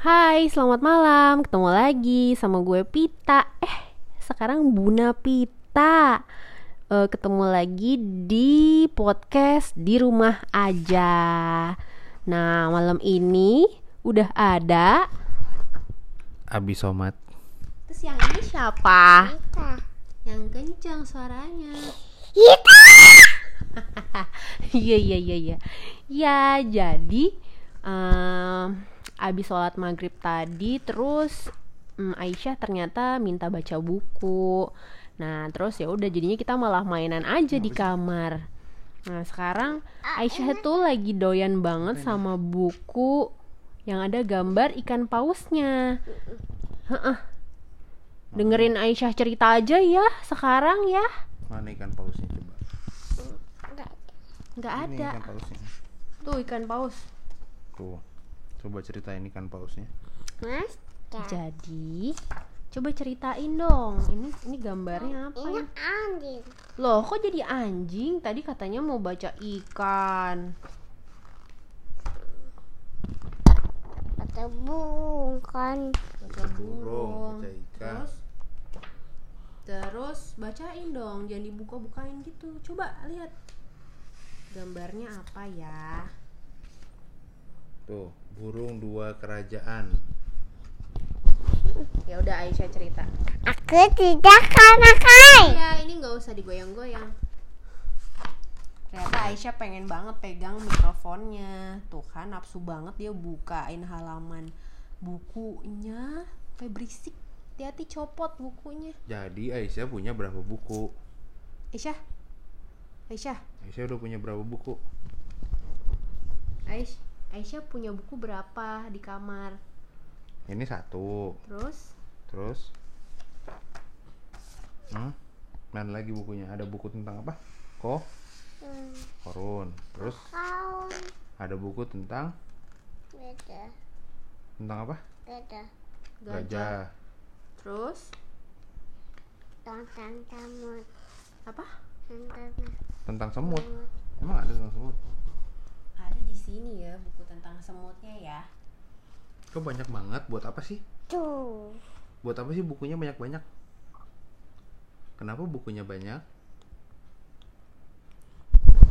Hai, selamat malam. Ketemu lagi sama gue Pita. Eh, sekarang Buna Pita. Eh, ketemu lagi di podcast di rumah aja. Nah, malam ini udah ada. Abi Somat Terus yang ini siapa? Yang kencang suaranya. Iya iya iya iya. Ya jadi em, abis sholat maghrib tadi terus em, Aisyah ternyata minta baca buku. Nah terus ya udah jadinya kita malah mainan aja di kamar. Nah sekarang Aisyah tuh lagi doyan banget sama buku yang ada gambar ikan pausnya. Heeh. Dengerin Aisyah cerita aja ya sekarang ya. Mana ikan pausnya coba Nggak Ini ada. ikan pausnya Tuh ikan paus. Tuh Coba ceritain ikan pausnya Mas, Jadi, coba ceritain dong. Ini ini gambarnya apa ini ya? anjing. Loh, kok jadi anjing? Tadi katanya mau baca ikan. Kata burung kan. Baca burung, baca ikan. Terus Terus bacain dong, jangan dibuka-bukain gitu. Coba lihat. Gambarnya apa ya? Tuh Burung dua kerajaan Ya udah Aisyah cerita. Aku tidak karena kai. Ya, ini nggak usah digoyang-goyang. Ternyata Aisyah pengen banget pegang mikrofonnya. Tuh kan nafsu banget dia bukain halaman bukunya. Kayak berisik. Hati-hati copot bukunya. Jadi Aisyah punya berapa buku? Aisyah. Aisyah. Aisyah udah punya berapa buku? Aish, Aisyah punya buku berapa di kamar? Ini satu Terus Terus hmm? Mana lagi bukunya? Ada buku tentang apa? Ko? Hmm, Korun Terus Kau ada buku tentang beda, Tentang apa? beda. Gajah Terus Tentang tamu, apa? tentang Tentang semut Emang ada tentang semut? Ada di sini ya buku tentang semutnya ya. Kok banyak banget? Buat apa sih? tuh. Buat apa sih bukunya banyak-banyak? Kenapa bukunya banyak?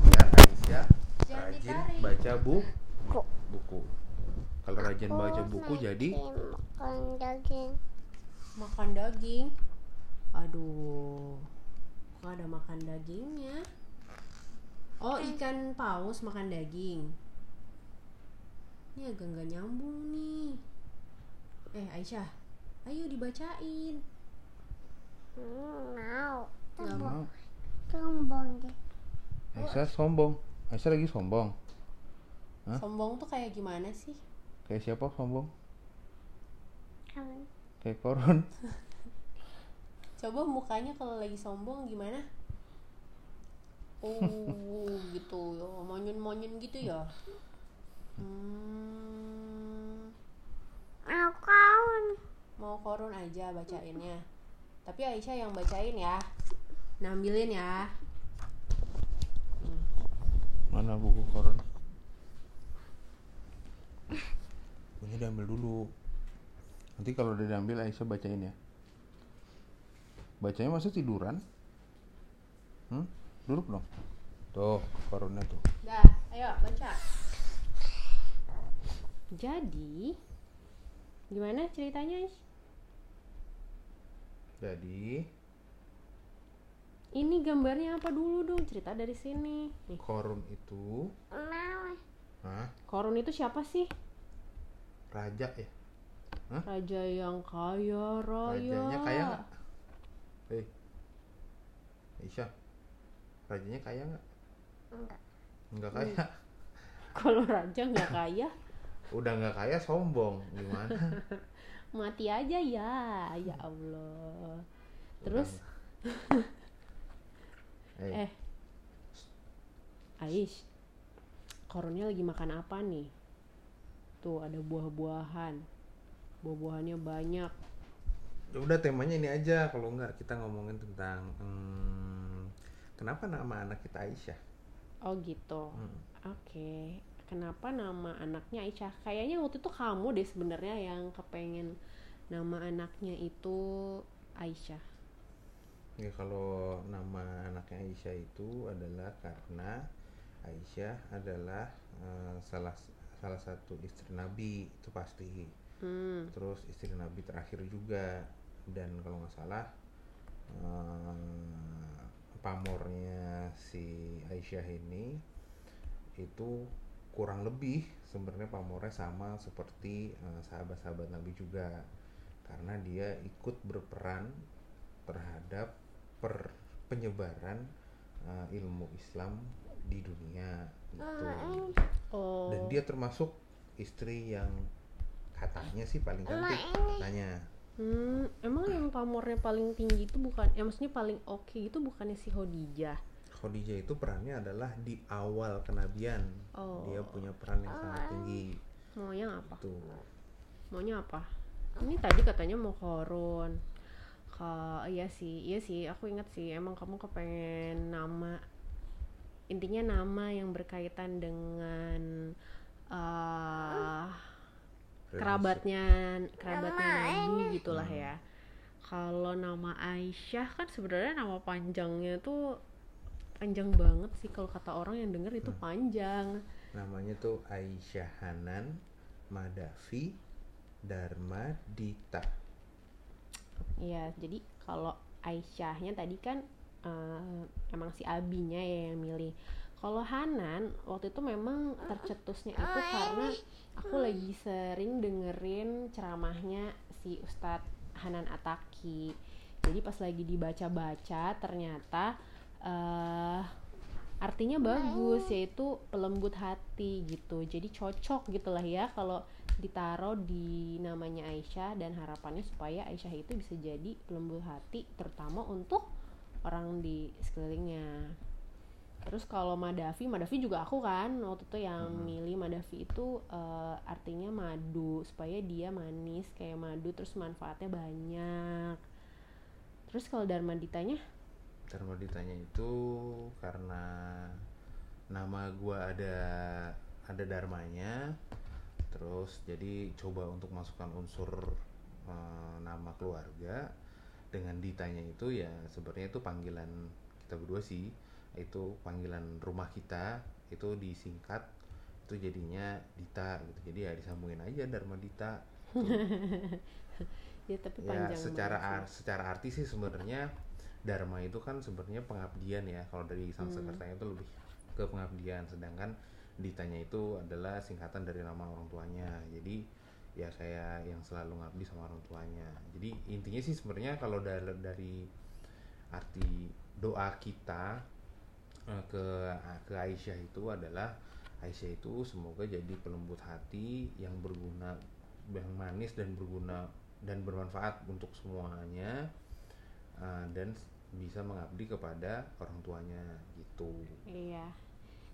Biar Aisyah rajin ditarik. baca bu Kok buku. Kalau rajin baca buku jadi makan daging. makan daging aduh kok ada makan dagingnya oh ikan paus makan daging ini agak nggak nyambung nih eh Aisyah ayo dibacain Hmm, mau. Nggak mau. Sombong deh. Aisyah sombong. Aisyah lagi sombong. Hah? sombong tuh kayak gimana sih Kayak siapa sombong? Kan. Kayak koron. coba mukanya kalau lagi sombong gimana oh gitu ya monyun monyun gitu ya hmm, Mau kawan. mau korun aja bacainnya tapi Aisyah yang bacain ya nambilin ya Mana buku koron? Bukunya diambil dulu. Nanti kalau udah diambil Aisyah bacain ya. Bacanya masa tiduran? Hmm? Duduk dong. Tuh, koronnya tuh. dah ayo baca jadi gimana ceritanya? Jadi, ini gambarnya apa dulu dong cerita dari sini nih korun itu, hah? korun itu siapa sih Raja ya? raja yang kaya raya Rajanya kaya nggak? Hei, Aisyah, rajanya kaya nggak? Enggak. Nggak kaya. kalau raja nggak kaya Udah nggak kaya sombong, gimana? mati aja ya. Ya Allah. Terus? Eh, eh. Aish. Korunnya lagi makan apa nih? Tuh ada buah-buahan. Buah-buahannya banyak. Ya udah temanya ini aja. Kalau nggak kita ngomongin tentang hmm, kenapa nama anak kita Aisyah? oh gitu. Hmm. oke kenapa nama anaknya Aisyah kayaknya waktu itu kamu deh sebenarnya yang kepengen nama anaknya itu Aisyah Ya kalau nama anaknya Aisyah itu adalah karena Aisyah adalah eh, salah salah satu istri Nabi itu pasti. hmm. Terus istri Nabi terakhir juga dan kalau nggak salah eh, pamornya si Aisyah ini itu kurang lebih sebenarnya pamornya sama seperti eh, sahabat-sahabat Nabi juga karena dia ikut berperan terhadap per penyebaran uh, ilmu Islam di dunia gitu. oh Dan dia termasuk istri yang katanya sih paling cantik katanya. Hmm, emang yang pamornya paling tinggi itu bukan, ya maksudnya paling oke itu bukannya si Khadijah. Khadijah itu perannya adalah di awal kenabian. Oh. Dia punya peran yang sangat tinggi. Maunya apa? Tuh. Maunya apa? Ini tadi katanya mau korun. Ka, iya sih, iya sih. Aku ingat sih. Emang kamu kepengen nama, intinya nama yang berkaitan dengan eh kerabatnya, kerabatnya Nabi gitulah ya. Kalau nama Aisyah kan sebenarnya nama panjangnya tuh panjang banget sih kalau kata orang yang denger itu panjang. Namanya tuh Aisyah Hanan Madafi Dharma Dita. Iya, jadi kalau Aisyahnya tadi kan eh, emang si Abinya ya yang milih. Kalau Hanan waktu itu memang tercetusnya itu karena aku lagi sering dengerin ceramahnya si Ustadz Hanan Ataki. Jadi pas lagi dibaca-baca ternyata eh artinya bagus yaitu pelembut hati gitu. Jadi cocok gitulah ya kalau ditaruh di namanya Aisyah dan harapannya supaya Aisyah itu bisa jadi pelembut hati terutama untuk orang di sekelilingnya. Terus kalau Madafi, Madafi juga aku kan waktu itu yang milih Madafi itu eh, artinya madu supaya dia manis kayak madu terus manfaatnya banyak. Terus kalau Dharma ditanya, Dharma Ditanya itu karena nama gua ada ada dharmanya. Terus jadi coba untuk masukkan unsur eh, nama keluarga. Dengan ditanya itu ya sebenarnya itu panggilan kita berdua sih. Itu panggilan rumah kita. Itu disingkat itu jadinya Dita gitu. Jadi ya disambungin aja Dharma Dita. Ya tapi ya panjang secara banget ar- secara arti sih sebenarnya dharma itu kan sebenarnya pengabdian ya. Kalau dari Sanskertanya itu lebih ke pengabdian. Sedangkan ditanya itu adalah singkatan dari nama orang tuanya. Jadi ya kayak yang selalu ngabdi sama orang tuanya. Jadi intinya sih sebenarnya kalau dari, dari arti doa kita eh, ke ke Aisyah itu adalah Aisyah itu semoga jadi pelembut hati yang berguna yang manis dan berguna dan bermanfaat untuk semuanya eh, dan bisa mengabdi kepada orang tuanya gitu. Iya.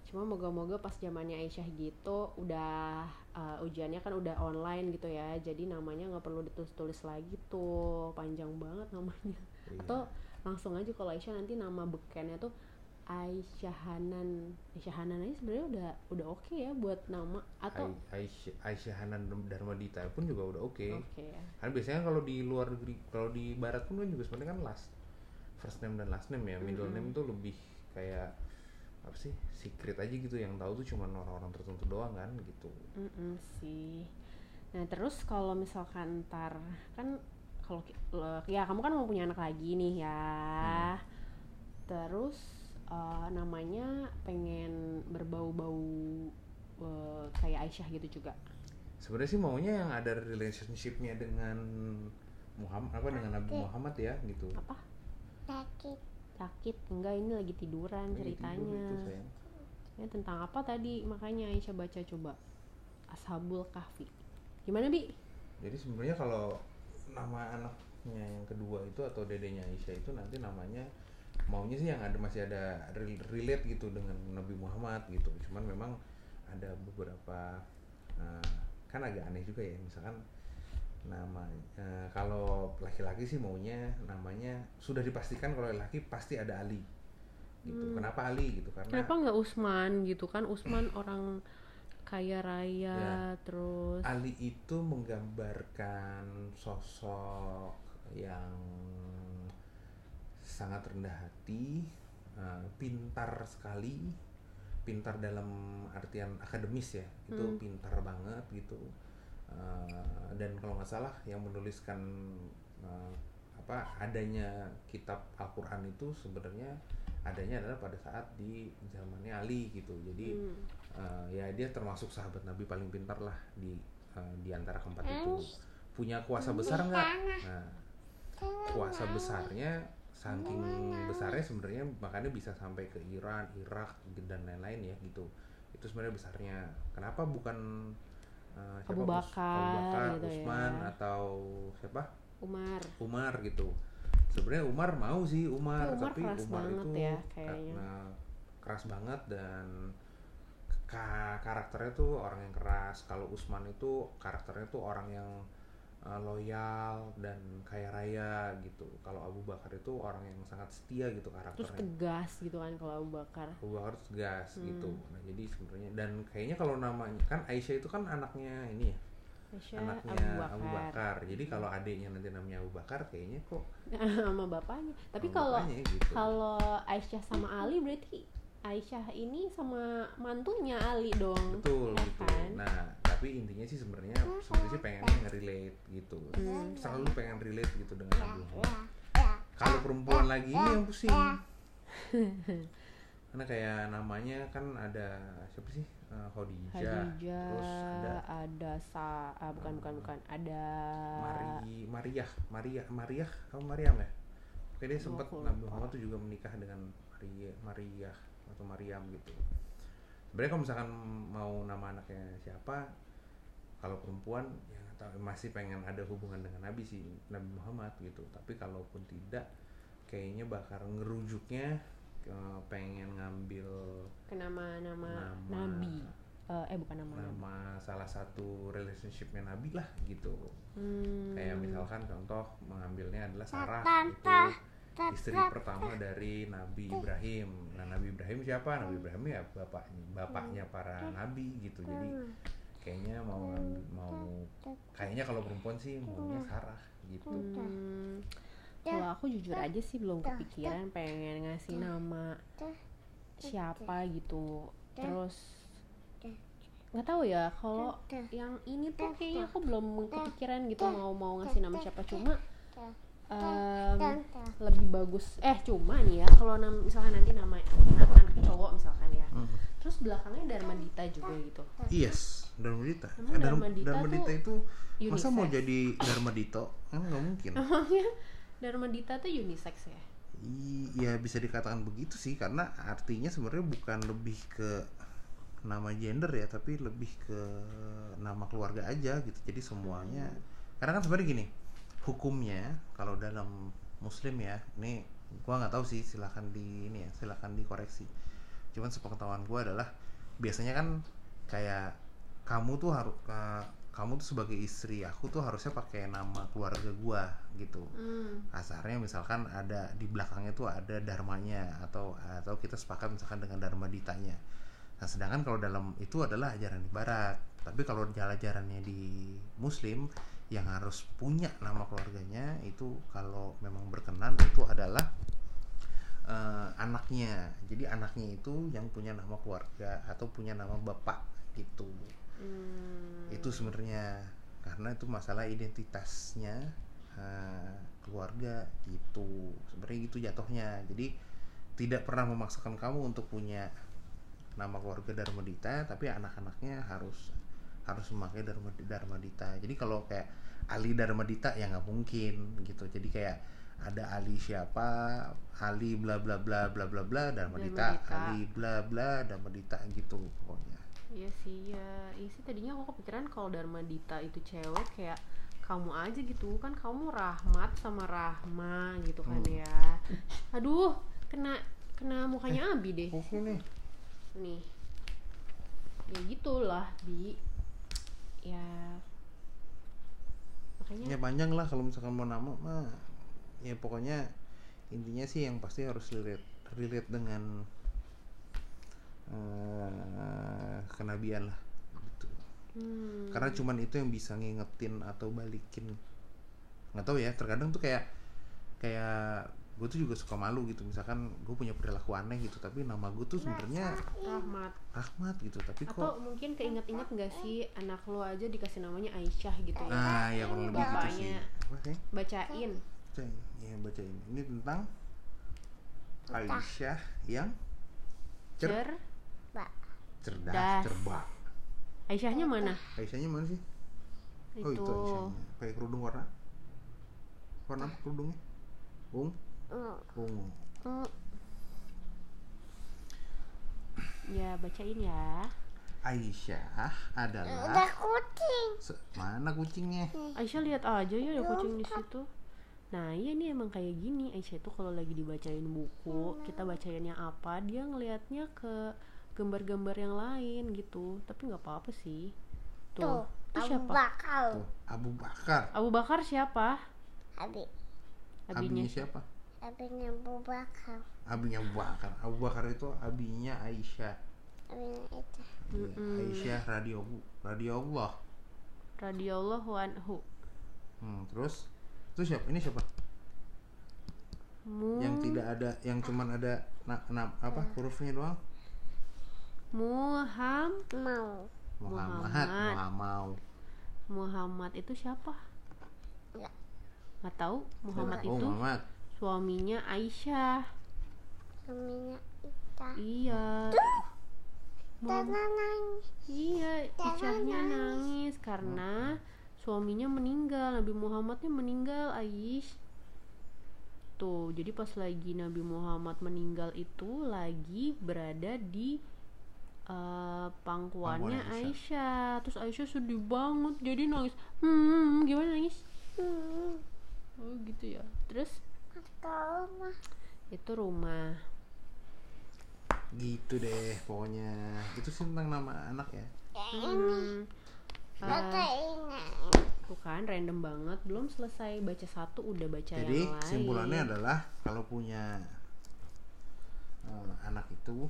Cuma moga-moga pas zamannya Aisyah gitu udah uh, ujiannya kan udah online gitu ya. Jadi namanya nggak perlu ditulis-tulis lagi tuh. Panjang banget namanya. Iya. Atau langsung aja kalau Aisyah nanti nama bekennya tuh Aisyah Hanan. Aisyah Hanan aja sebenarnya udah udah oke ya buat nama atau Ai- Aisyah, Aisyah Hanan Dharma Dita pun juga udah oke. oke ya. Kan biasanya kalau di luar negeri, kalau di barat pun kan juga sebenarnya kan last first name dan last name ya. Middle name tuh lebih kayak apa sih secret aja gitu yang tahu tuh cuma orang-orang tertentu doang kan gitu. Mm-mm sih. Nah terus kalau misalkan ntar kan kalau ya kamu kan mau punya anak lagi nih ya. Terus eh, namanya pengen berbau-bau eh, kayak Aisyah gitu juga. Sebenarnya sih maunya yang ada relationshipnya dengan Muhammad apa dengan Nabi Muhammad ya gitu. Apa? sakit Sakit? Enggak ini lagi tiduran Lagi tidur ceritanya. itu, sayang. Ya tentang apa tadi makanya Aisyah baca coba. Ashabul Kahfi. Gimana bi? Jadi sebenarnya kalau nama anaknya yang kedua itu atau dedenya Aisyah itu nanti namanya maunya sih yang ada masih ada rel- relate gitu dengan Nabi Muhammad gitu. Cuman memang ada beberapa eh, kan agak aneh juga ya misalkan nama eh, kalau laki-laki sih maunya namanya sudah dipastikan kalau laki pasti ada Ali gitu. Kenapa Ali gitu? Karena Kenapa nggak Usman gitu kan? Usman orang kaya raya Ya. terus Ali itu menggambarkan sosok yang sangat rendah hati, eh, pintar sekali, pintar dalam artian akademis ya, itu Hmm. pintar banget gitu. Eh, dan kalau nggak salah yang menuliskan eh, apa adanya kitab Al-Quran itu sebenarnya adanya adalah pada saat di zamannya Ali gitu. Jadi Hmm. Uh, ya dia termasuk sahabat Nabi paling pintar lah di uh, di antara keempat itu punya kuasa besar nggak? Nah kuasa besarnya saking besarnya sebenarnya makanya bisa sampai ke Iran, Irak dan lain-lain ya gitu. Itu sebenarnya besarnya. Kenapa bukan uh, siapa? Abu Bakar Abu Bakar, gitu ya. Usman atau siapa? Umar Umar gitu. Sebenarnya Umar mau sih Umar, Tapi Umar tapi keras Umar banget itu ya, kayaknya. karena keras banget dan ka- karakternya tuh orang yang keras. Kalau Usman itu karakternya tuh orang yang uh, loyal dan kaya raya gitu. Kalau Abu Bakar itu orang yang sangat setia gitu terus karakternya. tegas gitu kan kalau Abu Bakar Abu Bakar tuh tegas Hmm. gitu. Nah jadi sebenarnya dan kayaknya kalau namanya kan Aisyah itu kan anaknya ini ya, Aisyah anaknya Abu Bakar, Abu Bakar. Jadi kalau adiknya nanti namanya Abu Bakar, kayaknya kok sama bapaknya tapi kalau gitu. kalau Aisyah sama Ali berarti Aisyah ini sama mantunya Ali dong betul ya gitu. kan? Nah tapi intinya sih sebenarnya sebenarnya sih pengennya nge-relate gitu. Hmm. Selalu pengen relate gitu dengan Nabi Muhammad. ya Kalau perempuan lagi ini yang pusing. Karena kayak namanya kan ada siapa sih? Eh, Khadijah. Khadijah Terus ada ada sa ah, bukan bukan bukan ada Mari Maria, Maria, Maria, apa Mariam ya? Oke dia sempat Nabi. Muhammad tuh juga menikah dengan Maria, Maria atau Mariam gitu. Sebenarnya kalau misalkan mau nama anaknya siapa, kalau perempuan ya tahu masih pengen ada hubungan dengan Nabi sih Nabi Muhammad gitu. Tapi kalaupun tidak, kayaknya bakal ngerujuknya ke pengen ngambil ke nama-nama Nama. Nabi Eh, eh bukan nama, Nabi. nama salah satu relationshipnya Nabi lah gitu. Hmm, kayak misalkan contoh mengambilnya adalah Sarah Tante, itu istri pertama dari Nabi Ibrahim. Nah Nabi Ibrahim siapa? Nabi Ibrahim ya bapaknya bapaknya para nabi gitu. Jadi kayaknya mau mau kayaknya kalau perempuan sih maunya Sarah gitu. Hmm, kalau aku jujur aja sih belum kepikiran pengen ngasih nama siapa gitu. Terus nggak tahu ya kalau yang ini tuh kayaknya aku belum kepikiran gitu mau mau ngasih nama siapa. cuma em, lebih bagus eh cuma nih ya kalau nam misalkan nanti nama anak cowok misalkan ya Hmm. terus belakangnya Dharma Dita juga gitu Yes, Dharma Dita. Emang Eh, Dharma, Dharma Dita Dharma Dita tuh itu masa mau unisex? jadi Dharma Dito? Kan nggak mungkin. emangnya Dharma Dita tuh unisex ya Iya bisa dikatakan begitu sih karena artinya sebenarnya bukan lebih ke nama gender ya tapi lebih ke nama keluarga aja gitu jadi semuanya karena kan sebenarnya gini hukumnya kalau dalam muslim ya ini gua nggak tahu sih silahkan di ini ya silahkan dikoreksi. Cuman sepengetahuan gua adalah biasanya kan kayak kamu tuh harus kamu tuh sebagai istri aku tuh harusnya pakai nama keluarga gua gitu. Hmm. kasarnya misalkan ada di belakangnya tuh ada dharmanya atau atau kita sepakat misalkan dengan dharma ditanya. Nah sedangkan kalau dalam itu adalah ajaran di barat. Tapi kalau ajarannya di muslim yang harus punya nama keluarganya itu kalau memang berkenan itu adalah eh, anaknya. Jadi anaknya itu yang punya nama keluarga atau punya nama bapak gitu. Hmm. itu sebenarnya. Karena itu masalah identitasnya eh, keluarga gitu. Sebenarnya itu jatuhnya. Jadi tidak pernah memaksakan kamu untuk punya nama keluarga Dharmadita tapi anak-anaknya harus harus memakai Dharma Dharmadita jadi kalau kayak Ali Dharmadita ya nggak mungkin gitu jadi kayak ada Ali siapa Ali bla bla bla bla bla bla Dharmadita Dharmadita. Ali bla bla Dharmadita gitu pokoknya Iya sih, ya. Iya sih tadinya aku kepikiran kalau Dharma Dita itu cewek kayak kamu aja gitu kan kamu Rahmat sama Rahma gitu kan Hmm. ya. Aduh, kena kena mukanya Abi deh. nih Nih. Ya gitulah, Bi. Ya. Makanya ya panjang lah kalau misalkan mau nama mah ya pokoknya intinya sih yang pasti harus relate relate dengan eh, kenabian lah Hmm. karena cuman itu yang bisa ngingetin atau balikin. Nggak tahu ya terkadang tuh kayak kayak gue tuh juga suka malu gitu misalkan gue punya perilaku aneh gitu tapi nama gue tuh sebenarnya Rahmat. Rahmat gitu tapi Atau kok mungkin keinget-inget nggak sih anak lo aja dikasih namanya Aisyah gitu ya? nah ya kurang lebih gitu sih sih Bacain. Bacain. ya bacain ini tentang Aisyah yang cer Cer. Cerdas das. cerbak Aisyahnya mana? Aisyahnya mana sih oh itu Itu. Aisyahnya pakai kerudung warna warna apa kerudungnya ungu Mm. Ungu Hmm. Ya bacain ya. Aisyah Ada adalah kucing. Se- mana kucingnya Aisyah lihat aja ya ada kucing di situ. Nah iya nih emang kayak gini Aisyah itu kalau lagi dibacain buku kita bacainnya apa dia ngelihatnya ke gambar-gambar yang lain gitu tapi nggak apa-apa sih tuh, Tuh, itu Abu siapa Bakar. tuh Abu Bakar Abu Bakar siapa Abi. abinya abinya siapa Abinya Abu Bakar. abinya Abu Bakar. Abu Bakar itu abinya Aisyah. Abinya itu. Iya, Aisyah radio radio Allah radhiyallahu anhu. Hmm, terus? Itu siapa? Ini siapa? Mu. Yang tidak ada yang cuman ada na, na- apa hurufnya doang? Muham Mau. Muhammad. Muhammad. Muhammad. Muhammad itu siapa? Nggak. nggak tahu. Muhammad oh, itu. Muhammad suaminya Aisyah Abinya Ita. iya Tana nangis. Iya, Jangan Isyahnya nangis. nangis karena suaminya meninggal, Nabi Muhammadnya meninggal, Aish. Tuh, jadi pas lagi Nabi Muhammad meninggal itu lagi berada di eh, pangkuannya Pangkuan Aisyah. Terus Aisyah sedih banget, jadi nangis. Hmm, gimana nangis? Hmm. Oh gitu ya. Terus Atau mah. itu rumah. gitu deh pokoknya itu sih tentang nama anak ya Hmm, ini. tuh kan random banget. Belum selesai baca satu udah baca jadi yang lain. kesimpulannya adalah kalau punya eh, anak itu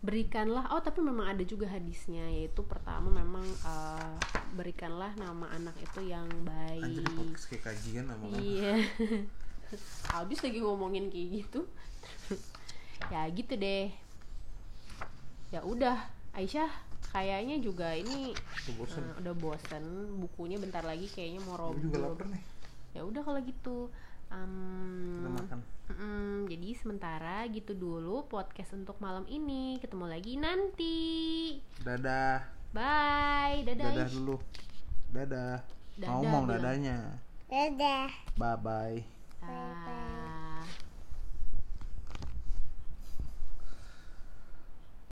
berikanlah oh tapi memang ada juga hadisnya yaitu pertama memang eh, berikanlah nama anak itu yang baik anjir kayak kajian sama kan iya habis lagi ngomongin kayak gitu. Ya gitu deh. Ya udah Aisyah kayaknya juga ini Tuh, bosen. eh, udah bosen. Bukunya bentar lagi kayaknya mau juga roboh lapar nih. Ya udah kalau gitu. Makan. Mm, jadi sementara gitu dulu podcast untuk malam ini. Ketemu lagi nanti. dadah. Bye. Dadah. dadah dulu. Dadah, Dadah ngomong bilang. dadanya. Dadah. bye bye 拜拜。